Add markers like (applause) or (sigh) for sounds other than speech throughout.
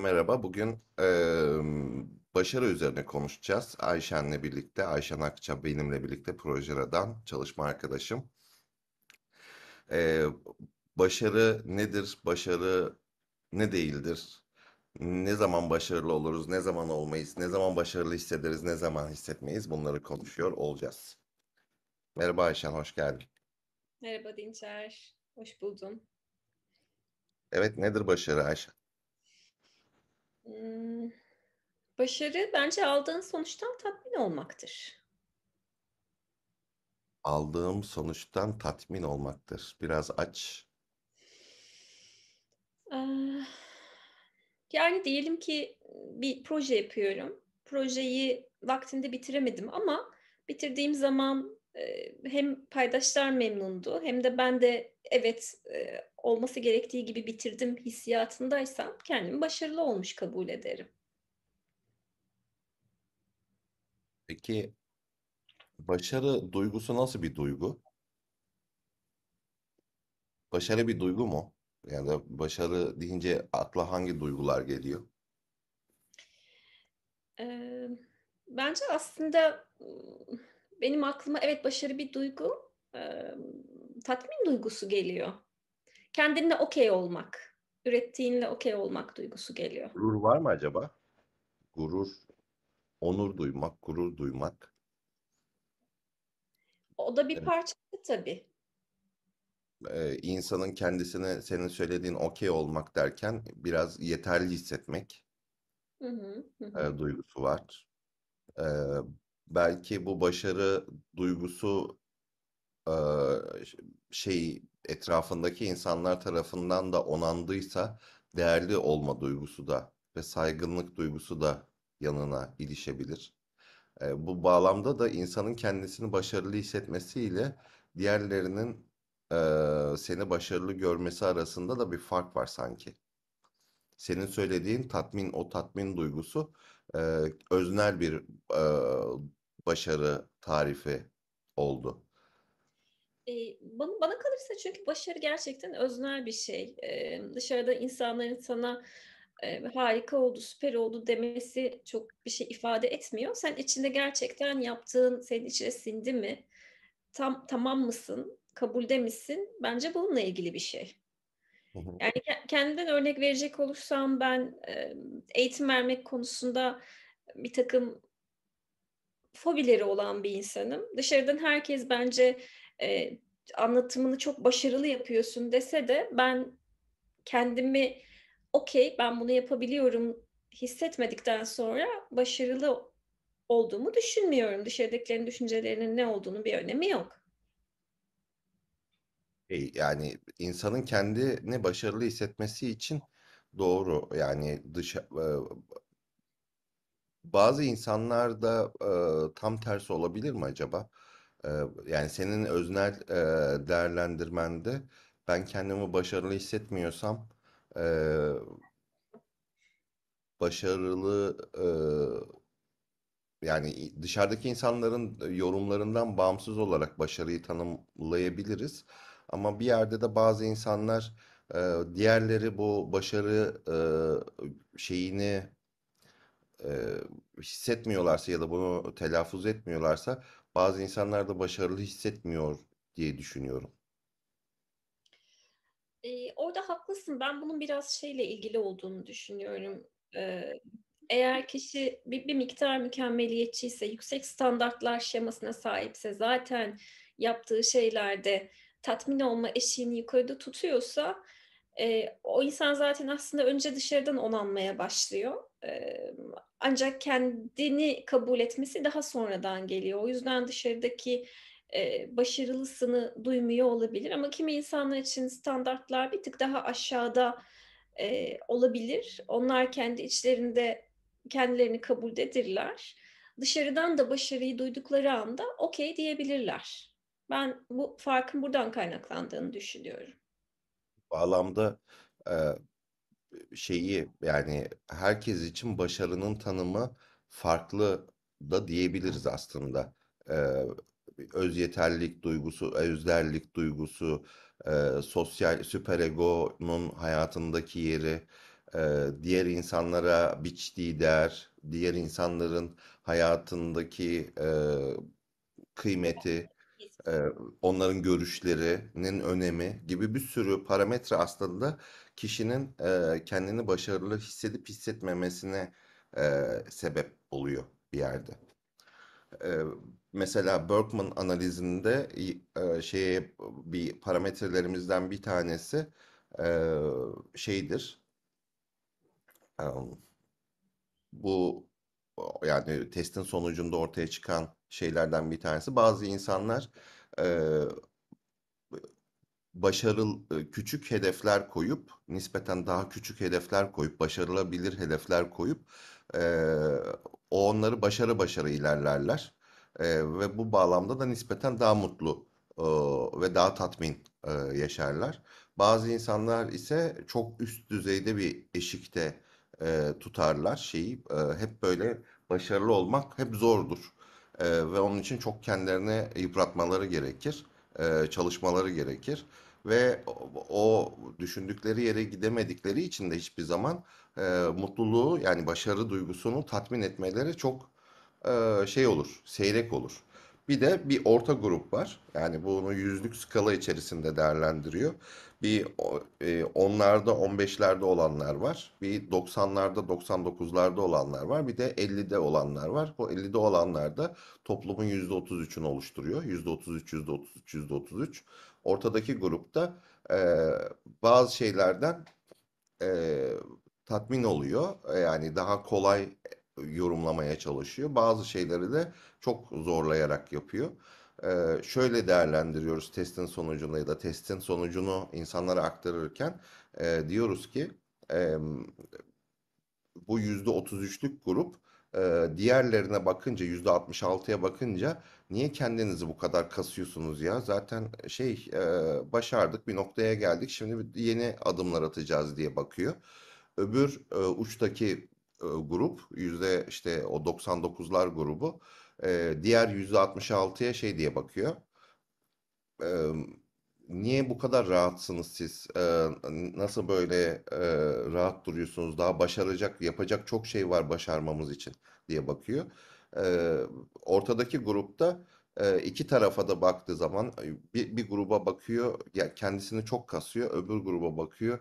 Merhaba. Bugün eee, başarı üzerine konuşacağız. Ayşen'le birlikte, Ayşen Akça benimle birlikte Projeradan çalışma arkadaşım. Eee, başarı nedir? Başarı ne değildir? Ne zaman başarılı oluruz? Ne zaman olmayız? Ne zaman başarılı hissederiz? Ne zaman hissetmeyiz? Bunları konuşuyor olacağız. Merhaba Ayşen, hoş geldin. Merhaba Dinçer, hoş buldum. Evet, nedir başarı Ayşen? Hmm, başarı bence aldığın sonuçtan tatmin olmaktır. Aldığım sonuçtan tatmin olmaktır. Biraz aç. Ah, Yani diyelim ki bir proje yapıyorum. Projeyi vaktinde bitiremedim ama bitirdiğim zaman e, hem paydaşlar memnundu hem de ben de evet e, olması gerektiği gibi bitirdim hissiyatındaysam kendimi başarılı olmuş kabul ederim. Peki başarı duygusu nasıl bir duygu? Başarı bir duygu mu? Yani da başarı deyince akla hangi duygular geliyor? Eee, bence aslında, benim aklıma evet, başarı bir duygu, emm, tatmin duygusu geliyor. Kendinle okay olmak, ürettiğinle okay olmak duygusu geliyor. Gurur var mı acaba? Gurur, onur duymak, gurur duymak. O da bir Evet. parçası tabii. Ee, insanın kendisine senin söylediğin okey olmak derken biraz yeterli hissetmek Hı hı. Hı e, duygusu var. Ee, belki bu başarı duygusu eee, şey etrafındaki insanlar tarafından da onandıysa değerli olma duygusu da ve saygınlık duygusu da yanına ilişebilir. Eee, bu bağlamda da insanın kendisini başarılı hissetmesiyle diğerlerinin seni başarılı görmesi arasında da bir fark var sanki. Senin söylediğin tatmin, o tatmin duygusu eee, öznel bir eee, başarı tarifi oldu. Bana bana kalırsa çünkü başarı gerçekten öznel bir şey. Emm, dışarıda insanların sana, eee, "Harika oldu, süper oldu." demesi çok bir şey ifade etmiyor. Sen içinde gerçekten yaptığın senin içine sindi mi? Tam tamam mısın? Kabulde misin? Bence bununla ilgili bir şey. Yani ke kendimden örnek verecek olursam ben, eğitim vermek konusunda birtakım fobileri olan bir insanım. Dışarıdan herkes bence, eee, anlatımını çok başarılı yapıyorsun dese de ben kendimi okay, ben bunu yapabiliyorum hissetmedikten sonra başarılı olduğumu düşünmüyorum. Dışarıdakilerin düşüncelerinin ne olduğunun bir önemi yok. E, Yani insanın kendini başarılı hissetmesi için doğru. Yani dışa, bazı insanlar da tam tersi olabilir mi acaba? Yani senin öznel değerlendirmende ben kendimi başarılı hissetmiyorsam başarılı Yani dışarıdaki insanların yorumlarından bağımsız olarak başarıyı tanımlayabiliriz. Ama bir yerde de bazı insanlar e, diğerleri bu başarı e, şeyini e, hissetmiyorlarsa ya da bunu telaffuz etmiyorlarsa bazı insanlar da başarılı hissetmiyor diye düşünüyorum. Eee, orada haklısın. Ben bunun biraz şeyle ilgili olduğunu düşünüyorum. Eee, eğer kişi bir bir miktar mükemmeliyetçiyse, yüksek standartlar şemasına sahipse, zaten yaptığı şeylerde tatmin olma eşiğini yukarıda tutuyorsa, eee, o insan zaten aslında önce dışarıdan onanmaya başlıyor. Emm, ancak kendini kabul etmesi daha sonradan geliyor. O yüzden dışarıdaki eee, başarılısını duymuyor olabilir ama kimi insanlar için standartlar bir tık daha aşağıda, eee, olabilir. Onlar kendi içlerinde kendilerini kabuldedirler. Dışarıdan da başarıyı duydukları anda okay diyebilirler. Ben bu farkın buradan kaynaklandığını düşünüyorum. Bağlamda e, şeyi yani herkes için başarının tanımı farklı da diyebiliriz aslında. Ee, öz yeterlilik duygusu, özderlik duygusu, e, sosyal süperegonun hayatındaki yeri, e, diğer insanlara biçtiği değer, diğer insanların hayatındaki e, kıymeti, onların görüşlerinin önemi gibi bir sürü parametre aslında kişinin kendini başarılı hissedip hissetmemesine sebep oluyor bir yerde. Mesela Berkman analizinde e, bir parametrelerimizden bir tanesi şeydir. Bu yani testin sonucunda ortaya çıkan şeylerden bir tanesi. Bazı insanlar e, başarılı küçük hedefler koyup nispeten daha küçük hedefler koyup başarılabilir hedefler koyup e, onları başarı başarı ilerlerler E, ve bu bağlamda da nispeten daha mutlu e, ve daha tatmin e, yaşarlar. Bazı insanlar ise çok üst düzeyde bir eşikte e, tutarlar şeyi e, hep böyle başarılı olmak hep zordur E, ve onun için çok kendilerini yıpratmaları gerekir e, çalışmaları gerekir ve o, o düşündükleri yere gidemedikleri için de hiçbir zaman e, mutluluğu yani başarı duygusunu tatmin etmeleri çok e, şey olur, seyrek olur. Bir de bir orta grup var. Yani bunu yüzlük skala içerisinde değerlendiriyor. Bir e, onlarda, on beşlerde olanlar var. Bir doksanlarda, doksan dokuzlarda olanlar var. Bir de ellide olanlar var. O ellide olanlar da toplumun yüzde otuz üçünü oluşturuyor. Yüzde otuz üç, yüzde otuz üç, yüzde otuz üç. Ortadaki grupta e, bazı şeylerden e, tatmin oluyor. E, Yani daha kolay yorumlamaya çalışıyor. Bazı şeyleri de çok zorlayarak yapıyor. E, şöyle değerlendiriyoruz testin sonucunu ya da testin sonucunu insanlara aktarırken e, diyoruz ki e, bu yüzde otuz üçlük grup e, diğerlerine bakınca yüzde altmış altıya bakınca niye kendinizi bu kadar kasıyorsunuz ya? Zaten şey e, başardık bir noktaya geldik şimdi yeni adımlar atacağız diye bakıyor. Öbür e, uçtaki e, grup yüzde işte o 99'lar grubu e, diğer yüzde 66'ya şey diye bakıyor. Eee, niye bu kadar rahatsınız siz? Eee, nasıl böyle eee, rahat duruyorsunuz? Daha başaracak, yapacak çok şey var başarmamız için diye bakıyor. Ortadaki grupta eee, iki tarafa da baktığı zaman bir, bir gruba bakıyor, kendisini çok kasıyor, öbür gruba bakıyor,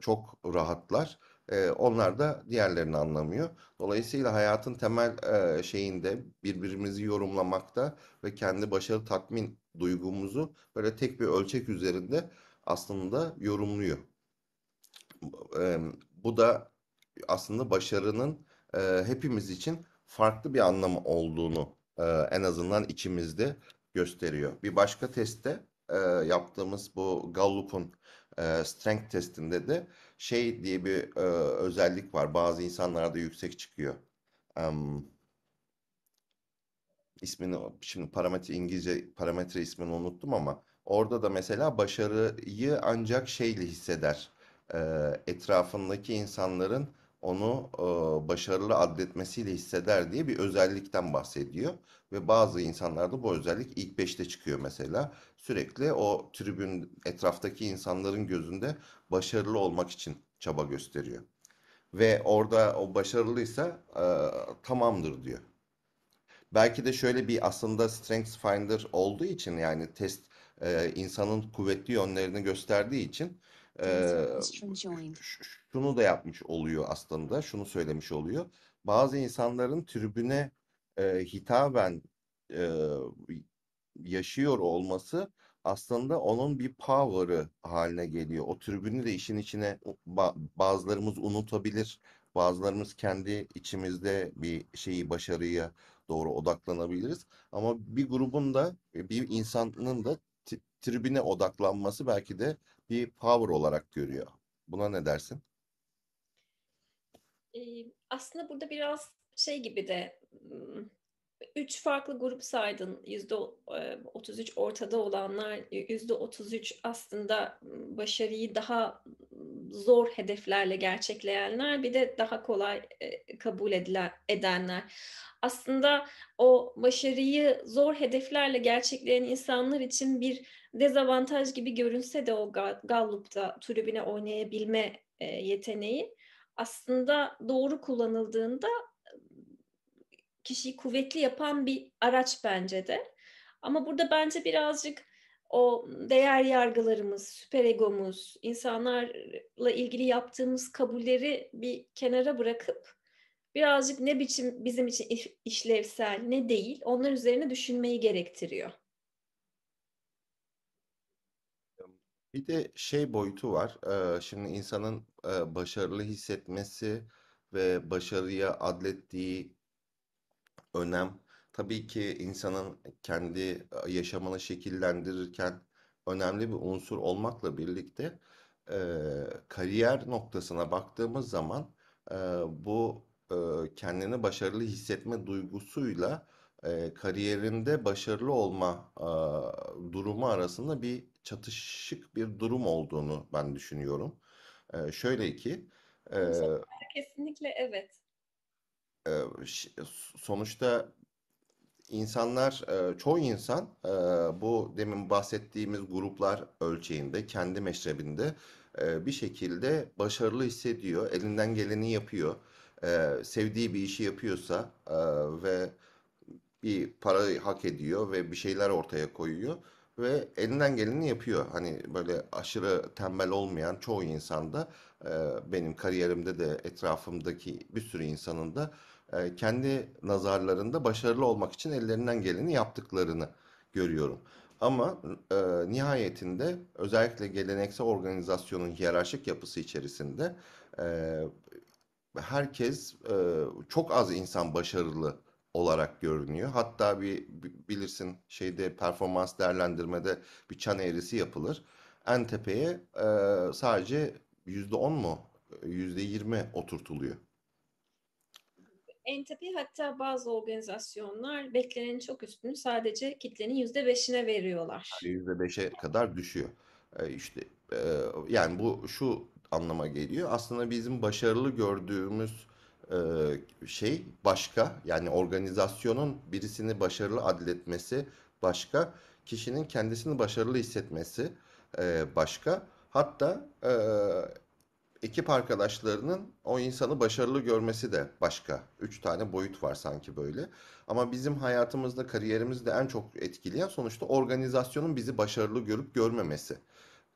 çok rahatlar. Onlar da diğerlerini anlamıyor. Dolayısıyla hayatın temel şeyinde birbirimizi yorumlamakta ve kendi başarı tatmin duygumuzu böyle tek bir ölçek üzerinde aslında yorumluyor. Bu da aslında başarının hepimiz için farklı bir anlamı olduğunu en azından içimizde gösteriyor. Bir başka testte eee, yaptığımız bu Gallup'un eee, strength testinde de şey diye bir eee, özellik var. Bazı insanlarda yüksek çıkıyor. Em, ismini şimdi parametre İngilizce parametre ismini unuttum ama orada da mesela başarıyı ancak şeyle hisseder. Ee, etrafındaki insanların onu e, başarılı adletmesiyle hisseder diye bir özellikten bahsediyor. Ve bazı insanlarda bu özellik ilk beşte çıkıyor mesela. Sürekli o tribün etraftaki insanların gözünde başarılı olmak için çaba gösteriyor. Ve orada o başarılıysa e, tamamdır diyor. Belki de şöyle bir aslında Strengths Finder olduğu için yani test e, insanın kuvvetli yönlerini gösterdiği için e, şunu da yapmış oluyor aslında. Şunu söylemiş oluyor. Bazı insanların tribüne e, hitaben e, yaşıyor olması aslında onun bir power'ı haline geliyor. O tribünü de işin içine ba- bazılarımız unutabilir. Bazılarımız kendi içimizde bir şeyi başarıya doğru odaklanabiliriz. Ama bir grubun da bir insanın da tribüne odaklanması belki de bir power olarak görüyor. Buna ne dersin? Eee, aslında burada biraz şey gibi de ım, üç farklı grup saydın. Yüzde e, 33 ortada olanlar, yüzde 33 aslında ım, başarıyı daha zor hedeflerle gerçekleyenler, bir de daha kolay, eee, kabul edilen edenler. Aslında o başarıyı zor hedeflerle gerçekleyen insanlar için bir dezavantaj gibi görünse de o Ga Gallup'ta tribüne oynayabilme, eee, yeteneği aslında doğru kullanıldığında, kişiyi kuvvetli yapan bir araç bence de. Ama burada bence birazcık o değer yargılarımız, süperegomuz, insanlarla ilgili yaptığımız kabulleri bir kenara bırakıp birazcık ne biçim bizim için iş işlevsel, ne değil, onlar üzerine düşünmeyi gerektiriyor. Bir de şey boyutu var. Eee, şimdi insanın eee, başarılı hissetmesi ve başarıya adlettiği önem tabii ki insanın kendi yaşamını şekillendirirken önemli bir unsur olmakla birlikte e, kariyer noktasına baktığımız zaman e, bu e, kendini başarılı hissetme duygusuyla e, kariyerinde başarılı olma e, durumu arasında bir çatışık bir durum olduğunu ben düşünüyorum. E, şöyle ki e, kesinlikle evet. e, sonuçta İnsanlar, çoğu insan bu demin bahsettiğimiz gruplar ölçeğinde, kendi meşrebinde bir şekilde başarılı hissediyor, elinden geleni yapıyor. Sevdiği bir işi yapıyorsa ve bir para hak ediyor ve bir şeyler ortaya koyuyor ve elinden geleni yapıyor. Hani böyle aşırı tembel olmayan çoğu insanda benim kariyerimde de etrafımdaki bir sürü insanın da e, kendi nazarlarında başarılı olmak için ellerinden geleni yaptıklarını görüyorum. Ama e, nihayetinde özellikle geleneksel organizasyonun hiyerarşik yapısı içerisinde e, herkes e, çok az insan başarılı olarak görünüyor. Hatta bir bilirsin şeyde performans değerlendirmede bir çan eğrisi yapılır. En tepeye e, sadece %10 mu %20 oturtuluyor. En tepe hatta bazı organizasyonlar beklenenin çok üstünü sadece kitlenin yüzde beşine veriyorlar. %5'e kadar düşüyor. E, işte e, yani bu şu anlama geliyor. Aslında bizim başarılı gördüğümüz e, şey başka. Yani organizasyonun birisini başarılı adletmesi başka. Kişinin kendisini başarılı hissetmesi e, başka. Hatta e, ekip arkadaşlarının o insanı başarılı görmesi de başka. Üç tane boyut var sanki böyle. Ama bizim hayatımızda, kariyerimizde en çok etkileyen sonuçta organizasyonun bizi başarılı görüp görmemesi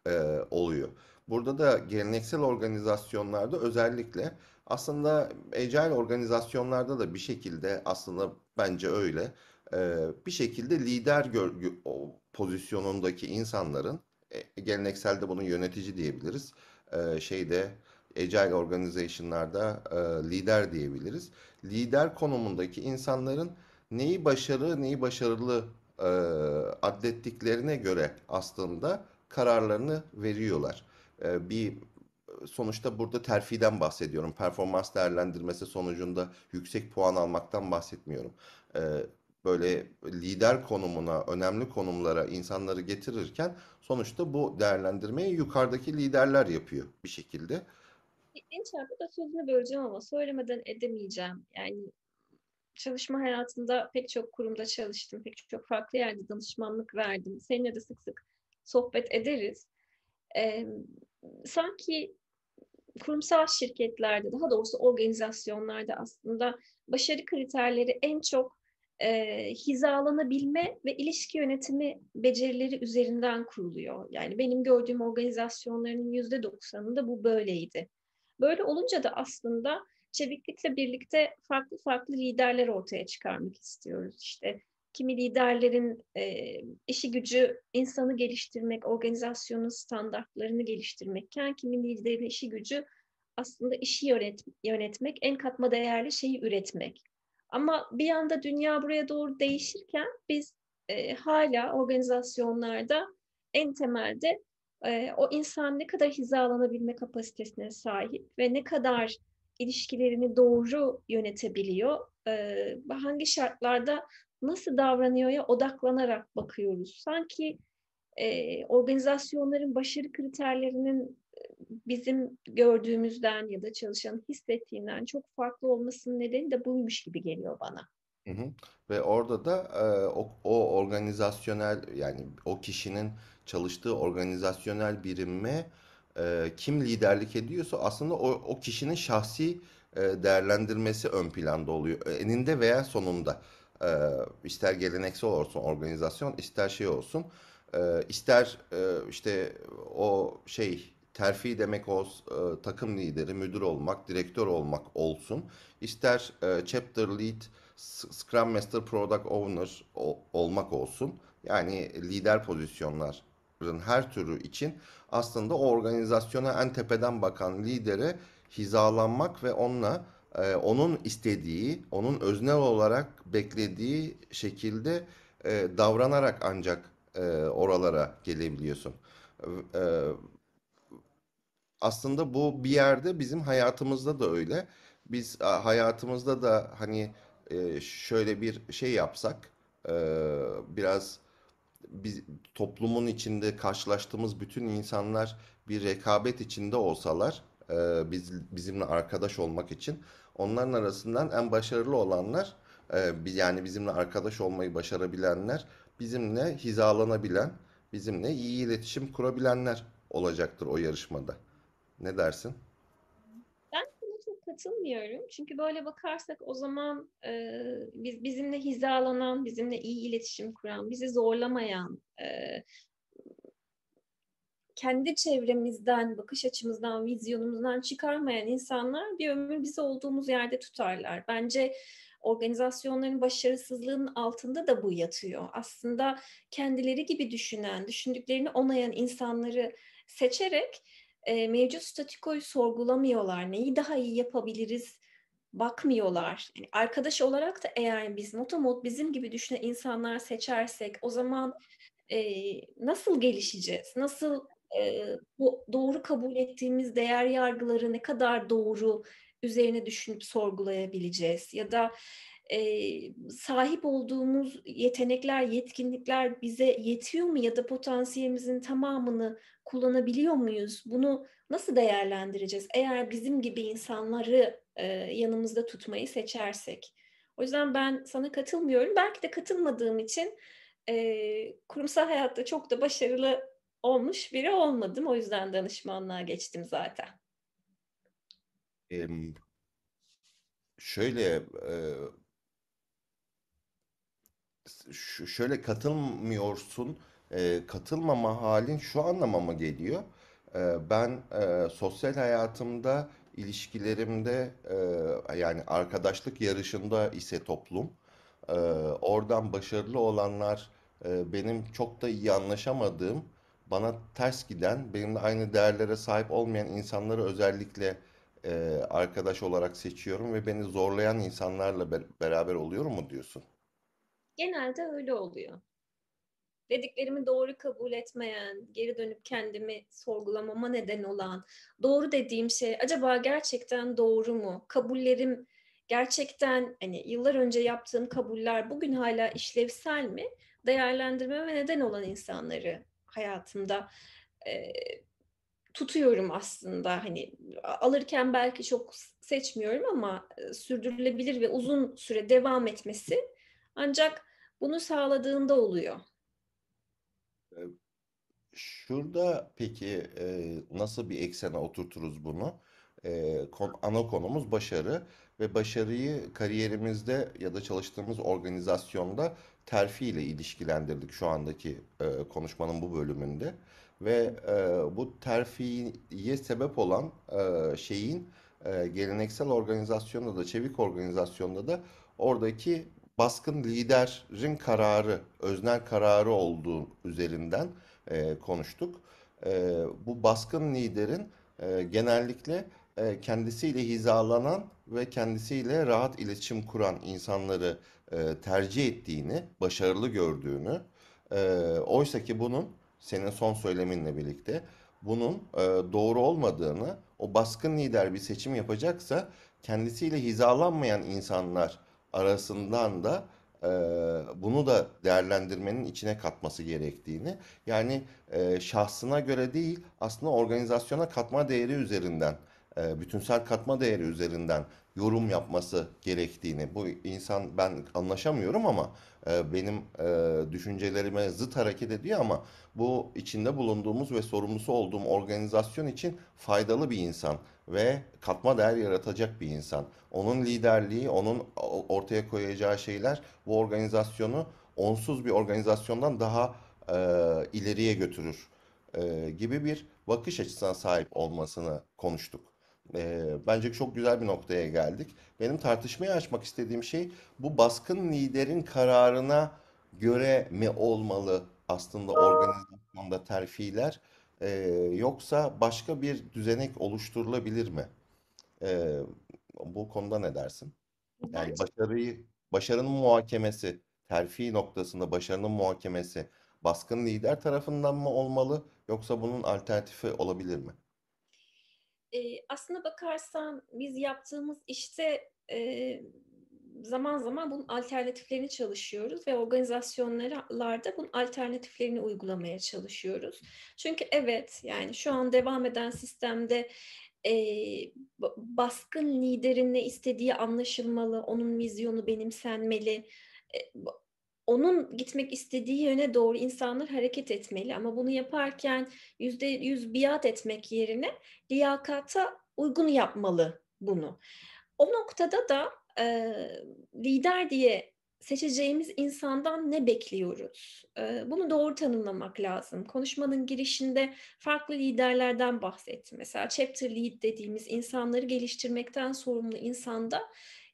e, oluyor. Burada da geleneksel organizasyonlarda özellikle aslında agile organizasyonlarda da bir şekilde aslında bence öyle e, bir şekilde lider gör, pozisyonundaki insanların e, gelenekselde bunu yönetici diyebiliriz e, şeyde Agile organization'larda e, lider diyebiliriz. Lider konumundaki insanların neyi başarı, neyi başarılı e, adettiklerine göre aslında kararlarını veriyorlar. E, bir sonuçta burada terfiden bahsediyorum. Performans değerlendirmesi sonucunda yüksek puan almaktan bahsetmiyorum. Böyle lider konumuna, önemli konumlara insanları getirirken sonuçta bu değerlendirmeyi yukarıdaki liderler yapıyor bir şekilde. İlginç burada sözünü böleceğim ama söylemeden edemeyeceğim. Yani çalışma hayatında pek çok kurumda çalıştım. Pek çok farklı yerde danışmanlık verdim. Seninle de sık sık sohbet ederiz. Ee, sanki kurumsal şirketlerde, daha doğrusu organizasyonlarda aslında başarı kriterleri en çok e, hizalanabilme ve ilişki yönetimi becerileri üzerinden kuruluyor. Yani benim gördüğüm organizasyonların yüzde doksanında bu böyleydi. Böyle olunca da aslında çeviklikle birlikte farklı farklı liderler ortaya çıkarmak istiyoruz. İşte kimi liderlerin e, işi gücü insanı geliştirmek, organizasyonun standartlarını geliştirmekken kimi liderin işi gücü aslında işi yönet, yönetmek, en katma değerli şeyi üretmek. Ama bir anda dünya buraya doğru değişirken biz e, hala organizasyonlarda en temelde e, o insan ne kadar hizalanabilme kapasitesine sahip ve ne kadar ilişkilerini doğru yönetebiliyor, e, hangi şartlarda nasıl davranıyorya odaklanarak bakıyoruz. Sanki e, organizasyonların başarı kriterlerinin bizim gördüğümüzden ya da çalışanın hissettiğinden çok farklı olmasının nedeni de buymuş gibi geliyor bana. Hı hı. Ve orada da e, o, o organizasyonel yani o kişinin çalıştığı organizasyonel birime e, kim liderlik ediyorsa aslında o, o kişinin şahsi e, değerlendirmesi ön planda oluyor. E, Eninde veya sonunda. E, ister geleneksel olsun organizasyon, ister şey olsun. E, ister e, işte o şey terfi demek o e, takım lideri, müdür olmak, direktör olmak olsun. İster e, chapter lead Scrum Master, Product Owner olmak olsun. Yani lider pozisyonların her türü için aslında o organizasyona en tepeden bakan lidere hizalanmak ve onunla e, onun istediği, onun öznel olarak beklediği şekilde e, davranarak ancak e, oralara gelebiliyorsun. E, aslında bu bir yerde bizim hayatımızda da öyle. Biz hayatımızda da hani e, şöyle bir şey yapsak, e, biraz biz, toplumun içinde karşılaştığımız bütün insanlar bir rekabet içinde olsalar, e, biz bizimle arkadaş olmak için, onların arasından en başarılı olanlar, e, yani bizimle arkadaş olmayı başarabilenler, bizimle hizalanabilen, bizimle iyi iletişim kurabilenler olacaktır o yarışmada. Ne dersin? Ben buna çok katılmıyorum. Çünkü böyle bakarsak o zaman e, biz bizimle hizalanan, bizimle iyi iletişim kuran, bizi zorlamayan, e, kendi çevremizden, bakış açımızdan, vizyonumuzdan çıkarmayan insanlar bir ömür bizi olduğumuz yerde tutarlar. Bence organizasyonların başarısızlığının altında da bu yatıyor. Aslında kendileri gibi düşünen, düşündüklerini onayan insanları seçerek e, mevcut statükoyu sorgulamıyorlar. Neyi daha iyi yapabiliriz bakmıyorlar. Yani arkadaş olarak da eğer biz motomot bizim gibi düşünen insanlar seçersek o zaman e, nasıl gelişeceğiz? Nasıl e, bu doğru kabul ettiğimiz değer yargıları ne kadar doğru üzerine düşünüp sorgulayabileceğiz? Ya da e, sahip olduğumuz yetenekler, yetkinlikler bize yetiyor mu ya da potansiyelimizin tamamını kullanabiliyor muyuz? Bunu nasıl değerlendireceğiz? Eğer bizim gibi insanları e, yanımızda tutmayı seçersek. O yüzden ben sana katılmıyorum. Belki de katılmadığım için e, kurumsal hayatta çok da başarılı olmuş biri olmadım. O yüzden danışmanlığa geçtim zaten. Em, şöyle şöyle katılmıyorsun, e, katılmama halin şu anlamama geliyor. E, ben e, sosyal hayatımda, ilişkilerimde, e, yani arkadaşlık yarışında ise toplum, e, oradan başarılı olanlar, e, benim çok da iyi anlaşamadığım, bana ters giden, benimle aynı değerlere sahip olmayan insanları özellikle e, arkadaş olarak seçiyorum ve beni zorlayan insanlarla be- beraber oluyorum mu diyorsun? Genelde öyle oluyor. Dediklerimi doğru kabul etmeyen, geri dönüp kendimi sorgulamama neden olan, doğru dediğim şey acaba gerçekten doğru mu? Kabullerim gerçekten hani yıllar önce yaptığım kabuller bugün hala işlevsel mi? Değerlendirmeme neden olan insanları hayatımda e, tutuyorum aslında. Hani alırken belki çok seçmiyorum ama e, sürdürülebilir ve uzun süre devam etmesi ancak bunu sağladığında oluyor. E, Şurada peki e, nasıl bir eksene oturturuz bunu? E, ana konumuz başarı ve başarıyı kariyerimizde ya da çalıştığımız organizasyonda terfi ile ilişkilendirdik şu andaki e, konuşmanın bu bölümünde. Ve e, bu terfiye sebep olan e, şeyin e, geleneksel organizasyonda da çevik organizasyonda da oradaki baskın liderin kararı, öznel kararı olduğu üzerinden e, konuştuk. E, bu baskın liderin e, genellikle e, kendisiyle hizalanan ve kendisiyle rahat iletişim kuran insanları e, tercih ettiğini, başarılı gördüğünü, e, oysa ki bunun senin son söyleminle birlikte bunun e, doğru olmadığını, o baskın lider bir seçim yapacaksa kendisiyle hizalanmayan insanlar arasından da e, bunu da değerlendirmenin içine katması gerektiğini, yani e, şahsına göre değil, aslında organizasyona katma değeri üzerinden, e, bütünsel katma değeri üzerinden yorum yapması gerektiğini, bu insan ben anlaşamıyorum ama e, benim e, düşüncelerime zıt hareket ediyor ama bu içinde bulunduğumuz ve sorumlusu olduğum organizasyon için faydalı bir insan ve katma değer yaratacak bir insan. Onun liderliği, onun ortaya koyacağı şeyler bu organizasyonu onsuz bir organizasyondan daha e, ileriye götürür e, gibi bir bakış açısına sahip olmasını konuştuk. E, bence çok güzel bir noktaya geldik. Benim tartışmayı açmak istediğim şey bu baskın liderin kararına göre mi olmalı aslında organizasyonda terfiler e, yoksa başka bir düzenek oluşturulabilir mi? E, bu konuda ne dersin? Yani Bence başarıyı, başarının muhakemesi, terfi noktasında başarının muhakemesi baskın lider tarafından mı olmalı yoksa bunun alternatifi olabilir mi? Eee, aslına bakarsan biz yaptığımız işte, eee, zaman zaman bunun alternatiflerini çalışıyoruz ve organizasyonlara bunun alternatiflerini uygulamaya çalışıyoruz. Çünkü evet, yani şu an devam eden sistemde, ba baskın liderin ne istediği anlaşılmalı, onun vizyonu benimsenmeli. Ba onun gitmek istediği yöne doğru insanlar hareket etmeli ama bunu yaparken %100 biat etmek yerine liyakata uygun yapmalı bunu. O noktada da, eee, lider diye seçeceğimiz insandan ne bekliyoruz? Eee, bunu doğru tanımlamak lazım. Konuşmanın girişinde farklı liderlerden bahsettim. Mesela chapter lead dediğimiz insanları geliştirmekten sorumlu insanda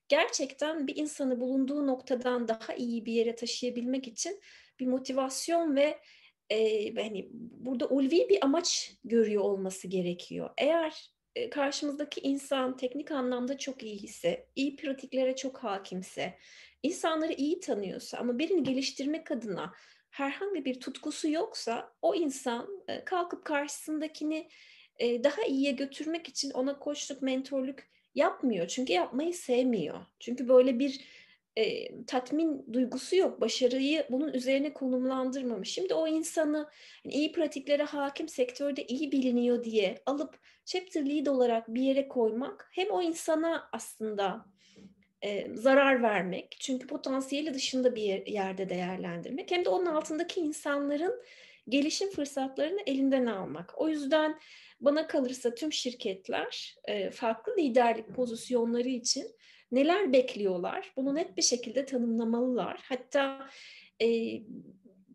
gerçekten bir insanı bulunduğu noktadan daha iyi bir yere taşıyabilmek için bir motivasyon ve, eee, hani, burada ulvi bir amaç görüyor olması gerekiyor. Eğer, karşımızdaki insan teknik anlamda çok iyi iyi pratiklere çok hakimse, insanları iyi tanıyorsa ama birini geliştirmek adına herhangi bir tutkusu yoksa o insan, eee, kalkıp karşısındakini, eee, daha iyiye götürmek için ona koçluk, mentörlük yapmıyor. Çünkü yapmayı sevmiyor. Çünkü böyle bir, eee, tatmin duygusu yok. Başarıyı bunun üzerine konumlandırmamış. Şimdi o insanı, hani, iyi pratiklere hâkim, sektörde iyi biliniyor diye alıp chapter lead olarak bir yere koymak hem o insana aslında Eee, zarar vermek çünkü potansiyeli dışında bir yer yerde değerlendirmek hem de onun altındaki insanların gelişim fırsatlarını elinden almak. O yüzden bana kalırsa tüm şirketler, eee, farklı liderlik pozisyonları için neler bekliyorlar? Bunu net bir şekilde tanımlamalılar. Hatta, eee,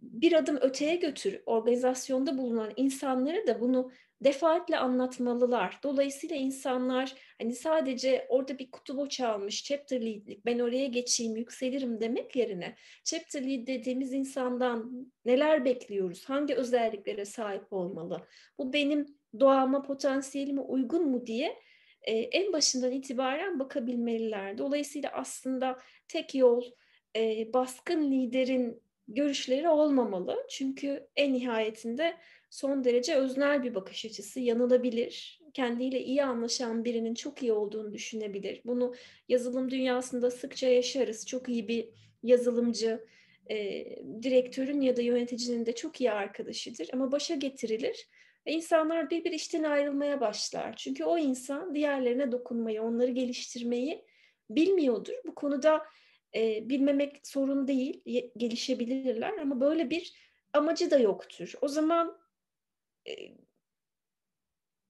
bir adım öteye götürüp organizasyonda bulunan insanlara da bunu defaatle anlatmalılar. Dolayısıyla insanlar, hani, sadece orada bir kutu boşalmış, chapter lead'lik, ben oraya geçeyim, yükselirim demek yerine chapter lead dediğimiz insandan neler bekliyoruz, hangi özelliklere sahip olmalı, bu benim doğama, potansiyelime uygun mu diye, eee, en başından itibaren bakabilmeliler. Dolayısıyla aslında tek yol, eee, baskın liderin görüşleri olmamalı. Çünkü en nihayetinde son derece öznel bir bakış açısı, yanılabilir. Kendiyle iyi anlaşan birinin çok iyi olduğunu düşünebilir. Bunu yazılım dünyasında sıkça yaşarız. Çok iyi bir yazılımcı, eee, direktörün ya da yöneticinin de çok iyi arkadaşıdır ama başa getirilir insanlar bir bir işten ayrılmaya başlar. Çünkü o insan diğerlerine dokunmayı, onları geliştirmeyi bilmiyordur. Bu konuda Eee, bilmemek sorun değil, gelişebilirler ama böyle bir amacı da yoktur. O zaman, eee,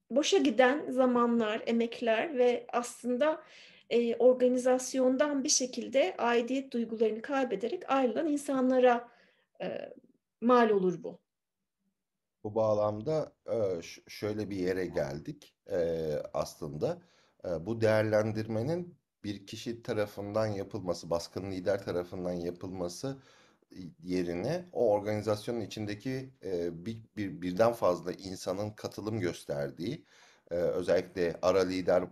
boşa giden zamanlar, emekler ve aslında, eee, organizasyondan bir şekilde aidiyet duygularını kaybederek ayrılan insanlara, eee, mal olur bu. Bu bağlamda şöyle bir yere geldik aslında. Bu değerlendirmenin bir kişi tarafından yapılması, baskın lider tarafından yapılması yerine o organizasyonun içindeki bir, bir- birden fazla insanın katılım gösterdiği, özellikle ara lider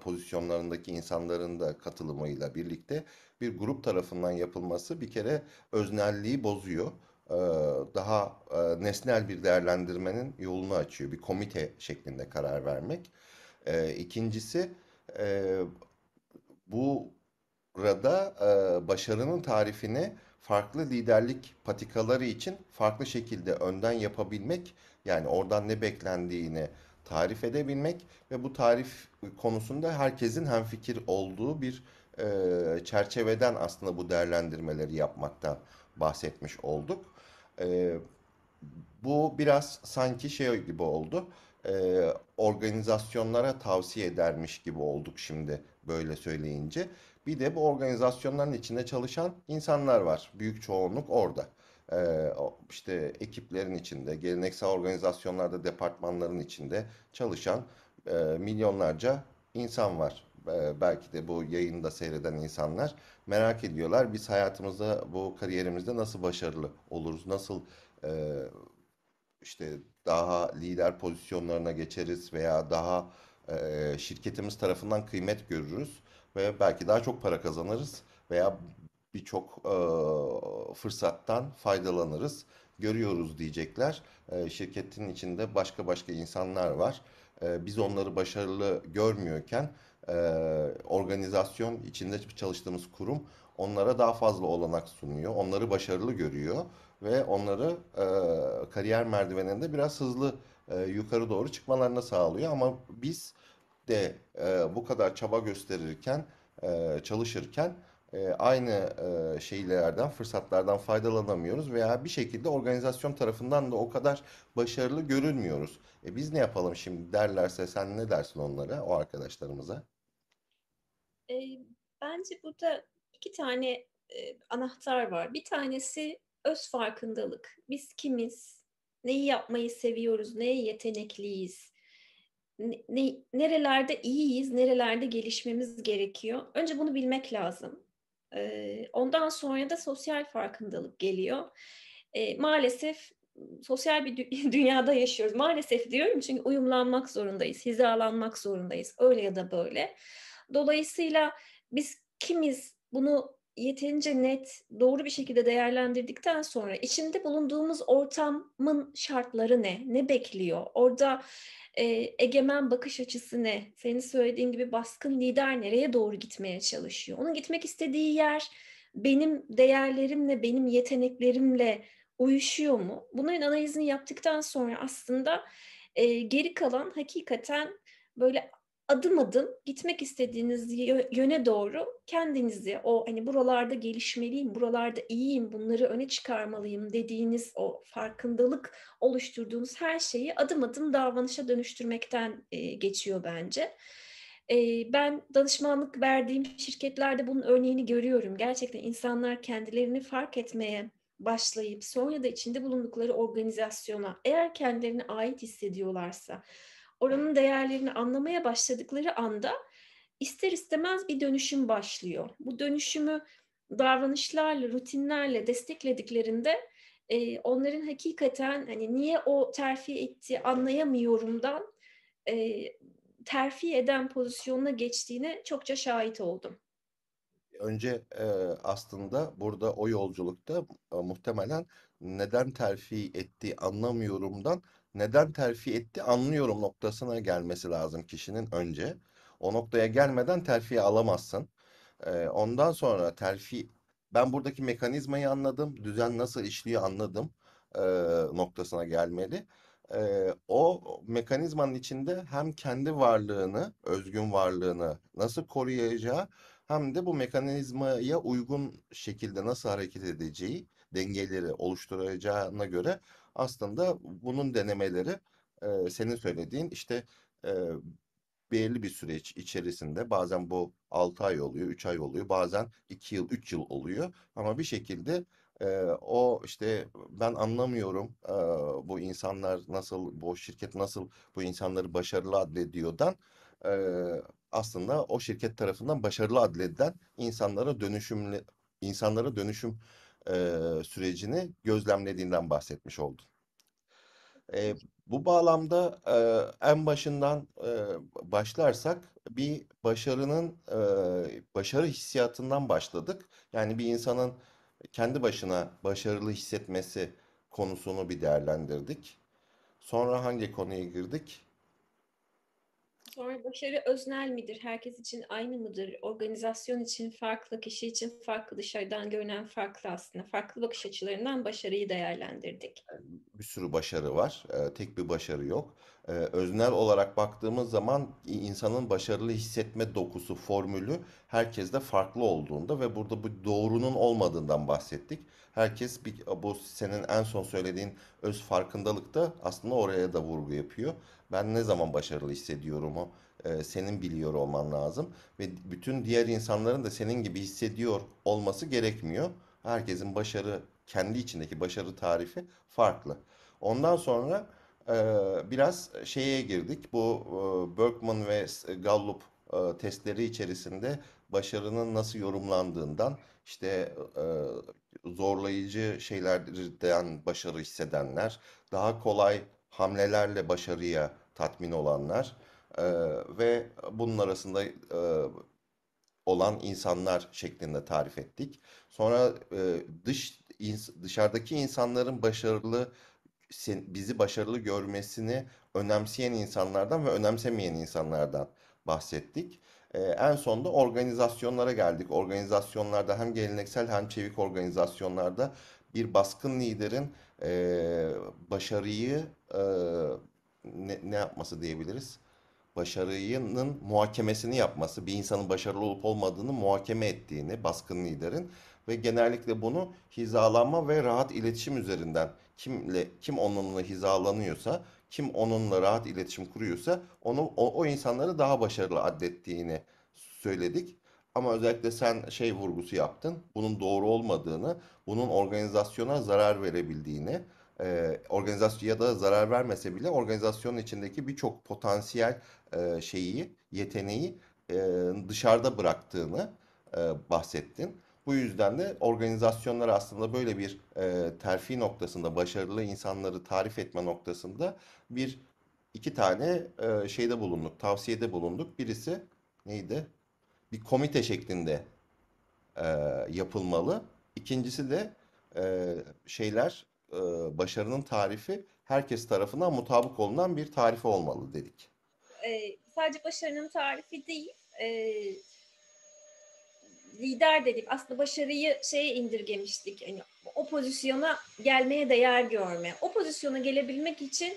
pozisyonlarındaki insanların da katılımıyla birlikte bir grup tarafından yapılması bir kere öznelliği bozuyor daha e, nesnel bir değerlendirmenin yolunu açıyor. Bir komite şeklinde karar vermek. E, İkincisi e, bu burada e, başarının tarifini farklı liderlik patikaları için farklı şekilde önden yapabilmek, yani oradan ne beklendiğini tarif edebilmek ve bu tarif konusunda herkesin hemfikir olduğu bir e, çerçeveden aslında bu değerlendirmeleri yapmaktan bahsetmiş olduk. E, bu biraz sanki şey gibi oldu. e, organizasyonlara tavsiye edermiş gibi olduk şimdi böyle söyleyince. Bir de bu organizasyonların içinde çalışan insanlar var. Büyük çoğunluk orada. Ee, işte ekiplerin içinde, geleneksel organizasyonlarda, departmanların içinde çalışan e, milyonlarca insan var. Ee, belki de bu yayını da seyreden insanlar merak ediyorlar. Biz hayatımızda, bu kariyerimizde nasıl başarılı oluruz, nasıl e, işte daha lider pozisyonlarına geçeriz veya daha e, şirketimiz tarafından kıymet görürüz ve belki daha çok para kazanırız veya birçok e, fırsattan faydalanırız. Görüyoruz diyecekler. E, şirketin içinde başka başka insanlar var. E, biz onları başarılı görmüyorken e, organizasyon içinde çalıştığımız kurum onlara daha fazla olanak sunuyor. Onları başarılı görüyor ve onları e, kariyer merdiveninde biraz hızlı e, yukarı doğru çıkmalarını sağlıyor. Ama biz de e, bu kadar çaba gösterirken, e, çalışırken e, aynı e, şeylerden, fırsatlardan faydalanamıyoruz veya bir şekilde organizasyon tarafından da o kadar başarılı görünmüyoruz. E biz ne yapalım şimdi derlerse sen ne dersin onlara, o arkadaşlarımıza? Eee, bence burada 2 tane, eee, anahtar var. Bir tanesi öz farkındalık. Biz kimiz? Neyi yapmayı seviyoruz? Neye yetenekliyiz? Ne ne nerelerde iyiyiz, nerelerde gelişmemiz gerekiyor? Önce bunu bilmek lazım. Eee, ondan sonra da sosyal farkındalık geliyor. Eee, maalesef sosyal bir dü (laughs) dünyada yaşıyoruz. Maalesef diyorum çünkü uyumlanmak zorundayız, hizalanmak zorundayız öyle ya da böyle. Dolayısıyla biz kimiz bunu yeterince net, doğru bir şekilde değerlendirdikten sonra içinde bulunduğumuz ortamın şartları ne? Ne bekliyor? Orada, eee, egemen bakış açısı ne? Senin söylediğin gibi baskın lider nereye doğru gitmeye çalışıyor? Onun gitmek istediği yer benim değerlerimle, benim yeteneklerimle uyuşuyor mu? Bunların analizini yaptıktan sonra aslında, eee, geri kalan hakikaten böyle adım adım gitmek istediğiniz yö yöne doğru kendinizi o, hani, buralarda gelişmeliyim, buralarda iyiyim, bunları öne çıkarmalıyım dediğiniz o farkındalık oluşturduğunuz her şeyi adım adım davranışa dönüştürmekten, eee, geçiyor bence. Eee, ben danışmanlık verdiğim şirketlerde bunun örneğini görüyorum. Gerçekten insanlar kendilerini fark etmeye başlayıp sonra da içinde bulundukları organizasyona eğer kendilerine ait hissediyorlarsa, oranın değerlerini anlamaya başladıkları anda ister istemez bir dönüşüm başlıyor. Bu dönüşümü davranışlarla, rutinlerle desteklediklerinde, eee, onların hakikaten, hani, niye o terfi etti anlayamıyorumdan, eee, terfi eden pozisyonuna geçtiğine çokça şahit oldum. Önce e, aslında burada o yolculukta e, muhtemelen neden terfi etti anlamıyorumdan neden terfi etti anlıyorum noktasına gelmesi lazım kişinin önce. O noktaya gelmeden terfi alamazsın. E, ondan sonra terfi ben buradaki mekanizmayı anladım, düzen nasıl işliyor anladım e, noktasına gelmeli. E, o mekanizmanın içinde hem kendi varlığını, özgün varlığını nasıl koruyacağı hem de bu mekanizmaya uygun şekilde nasıl hareket edeceği, dengeleri oluşturacağına göre aslında bunun denemeleri e, senin söylediğin işte e, belirli bir süreç içerisinde bazen bu 6 ay oluyor, 3 ay oluyor, bazen 2 yıl, 3 yıl oluyor. Ama bir şekilde e, o işte ben anlamıyorum e, bu insanlar nasıl, bu şirket nasıl bu insanları başarılı adlediyordan e, aslında o şirket tarafından başarılı adledilen insanlara dönüşümlü insanlara dönüşüm e, sürecini gözlemlediğinden bahsetmiş oldun. E, bu bağlamda e, en başından e, başlarsak bir başarının e, başarı hissiyatından başladık. Yani bir insanın kendi başına başarılı hissetmesi konusunu bir değerlendirdik. Sonra hangi konuya girdik? Sonra başarı öznel midir? Herkes için aynı mıdır? Organizasyon için farklı, kişi için farklı, dışarıdan görünen farklı aslında. Farklı bakış açılarından başarıyı değerlendirdik. bir sürü başarı var. Ee, tek bir başarı yok. Ee, öznel olarak baktığımız zaman insanın başarılı hissetme dokusu, formülü herkeste farklı olduğunda ve burada bu doğrunun olmadığından bahsettik. Herkes bir, bu senin en son söylediğin öz farkındalıkta aslında oraya da vurgu yapıyor. Ben ne zaman başarılı hissediyorum o e, senin biliyor olman lazım ve bütün diğer insanların da senin gibi hissediyor olması gerekmiyor. Herkesin başarı kendi içindeki başarı tarifi farklı. Ondan sonra e, biraz şeye girdik. Bu e, Berkman ve Gallup e, testleri içerisinde başarının nasıl yorumlandığından, işte e, zorlayıcı şeylerden başarı hissedenler, daha kolay hamlelerle başarıya tatmin olanlar e, ve bunun arasında e, olan insanlar şeklinde tarif ettik. Sonra e, dış ins- dışarıdaki insanların başarılı bizi başarılı görmesini önemseyen insanlardan ve önemsemeyen insanlardan bahsettik. E, en sonunda organizasyonlara geldik. Organizasyonlarda hem geleneksel hem çevik organizasyonlarda bir baskın liderin e, başarıyı e, ne, ne yapması diyebiliriz? başarının muhakemesini yapması, bir insanın başarılı olup olmadığını muhakeme ettiğini baskın liderin ve genellikle bunu hizalanma ve rahat iletişim üzerinden kimle kim onunla hizalanıyorsa, kim onunla rahat iletişim kuruyorsa onu o, o insanları daha başarılı addettiğini söyledik. Ama özellikle sen şey vurgusu yaptın. Bunun doğru olmadığını, bunun organizasyona zarar verebildiğini, e, organizasyon ya da zarar vermese bile organizasyonun içindeki birçok potansiyel e, şeyi, yeteneği e, dışarıda bıraktığını e, bahsettin. Bu yüzden de organizasyonlar aslında böyle bir e, terfi noktasında, başarılı insanları tarif etme noktasında bir iki tane e, şeyde bulunduk, tavsiyede bulunduk. Birisi neydi? Bir komite şeklinde e, yapılmalı. İkincisi de e, şeyler, e, başarının tarifi herkes tarafından mutabık olunan bir tarifi olmalı dedik. Ee, sadece başarının tarifi değil, e, lider dedik. Aslında başarıyı şeye indirgemiştik. Yani o pozisyona gelmeye değer görme. O pozisyona gelebilmek için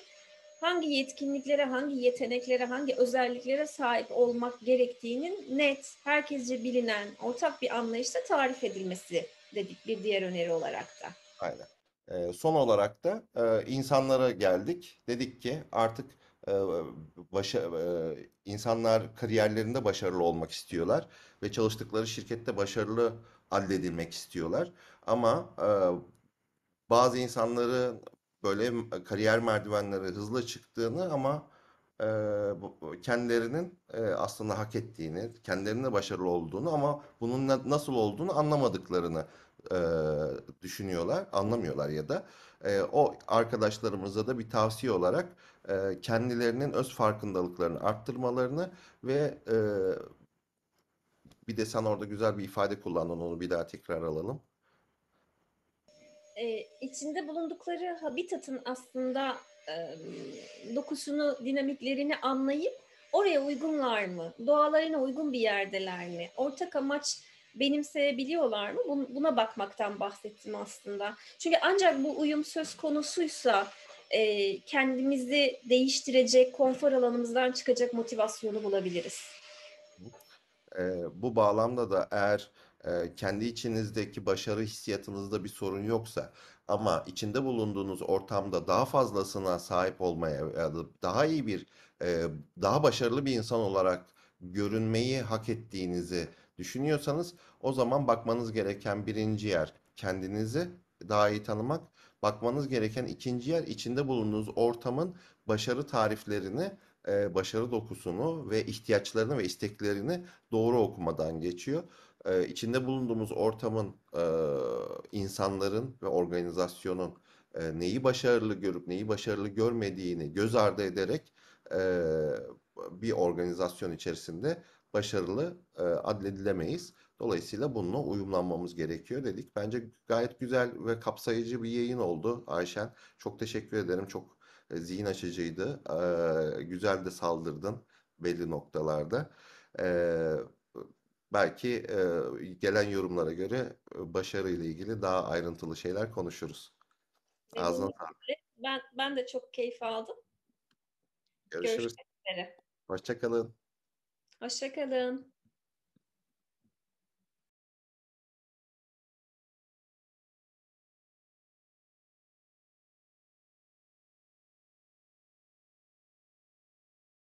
hangi yetkinliklere, hangi yeteneklere, hangi özelliklere sahip olmak gerektiğinin net, herkesce bilinen, ortak bir anlayışla tarif edilmesi dedik bir diğer öneri olarak da. Aynen. Ee, son olarak da e, insanlara geldik. Dedik ki artık e, başa, e, insanlar kariyerlerinde başarılı olmak istiyorlar ve çalıştıkları şirkette başarılı addedilmek istiyorlar. Ama e, bazı insanların böyle kariyer merdivenleri hızlı çıktığını ama e, kendilerinin e, aslında hak ettiğini, kendilerine başarılı olduğunu ama bunun na- nasıl olduğunu anlamadıklarını e, düşünüyorlar, anlamıyorlar ya da e, o arkadaşlarımıza da bir tavsiye olarak e, kendilerinin öz farkındalıklarını arttırmalarını ve e, bir de sen orada güzel bir ifade kullandın onu bir daha tekrar alalım. e, içinde bulundukları habitatın aslında dokusunu, dinamiklerini anlayıp oraya uygunlar mı? Doğalarına uygun bir yerdeler mi? Ortak amaç benimseyebiliyorlar mı? Bun- Buna bakmaktan bahsettim aslında. Çünkü ancak bu uyum söz konusuysa kendimizi değiştirecek, konfor alanımızdan çıkacak motivasyonu bulabiliriz. Bu bağlamda da eğer kendi içinizdeki başarı hissiyatınızda bir sorun yoksa ama içinde bulunduğunuz ortamda daha fazlasına sahip olmaya ya da daha iyi bir daha başarılı bir insan olarak görünmeyi hak ettiğinizi düşünüyorsanız o zaman bakmanız gereken birinci yer kendinizi daha iyi tanımak. Bakmanız gereken ikinci yer içinde bulunduğunuz ortamın başarı tariflerini, başarı dokusunu ve ihtiyaçlarını ve isteklerini doğru okumadan geçiyor. Ee, içinde bulunduğumuz ortamın, e, insanların ve organizasyonun e, neyi başarılı görüp neyi başarılı görmediğini göz ardı ederek e, bir organizasyon içerisinde başarılı e, adledilemeyiz. Dolayısıyla bununla uyumlanmamız gerekiyor dedik. Bence gayet güzel ve kapsayıcı bir yayın oldu Ayşen. Çok teşekkür ederim. Çok e, zihin açıcıydı. E, güzel de saldırdın. belli noktalarda. Ee, belki e, gelen yorumlara göre e, başarıyla ilgili daha ayrıntılı şeyler konuşuruz. Ağzına sağlık. Ben, ben de çok keyif aldım. Görüşürüz. Görüşmek üzere. Hoşça kalın. Hoşça kalın.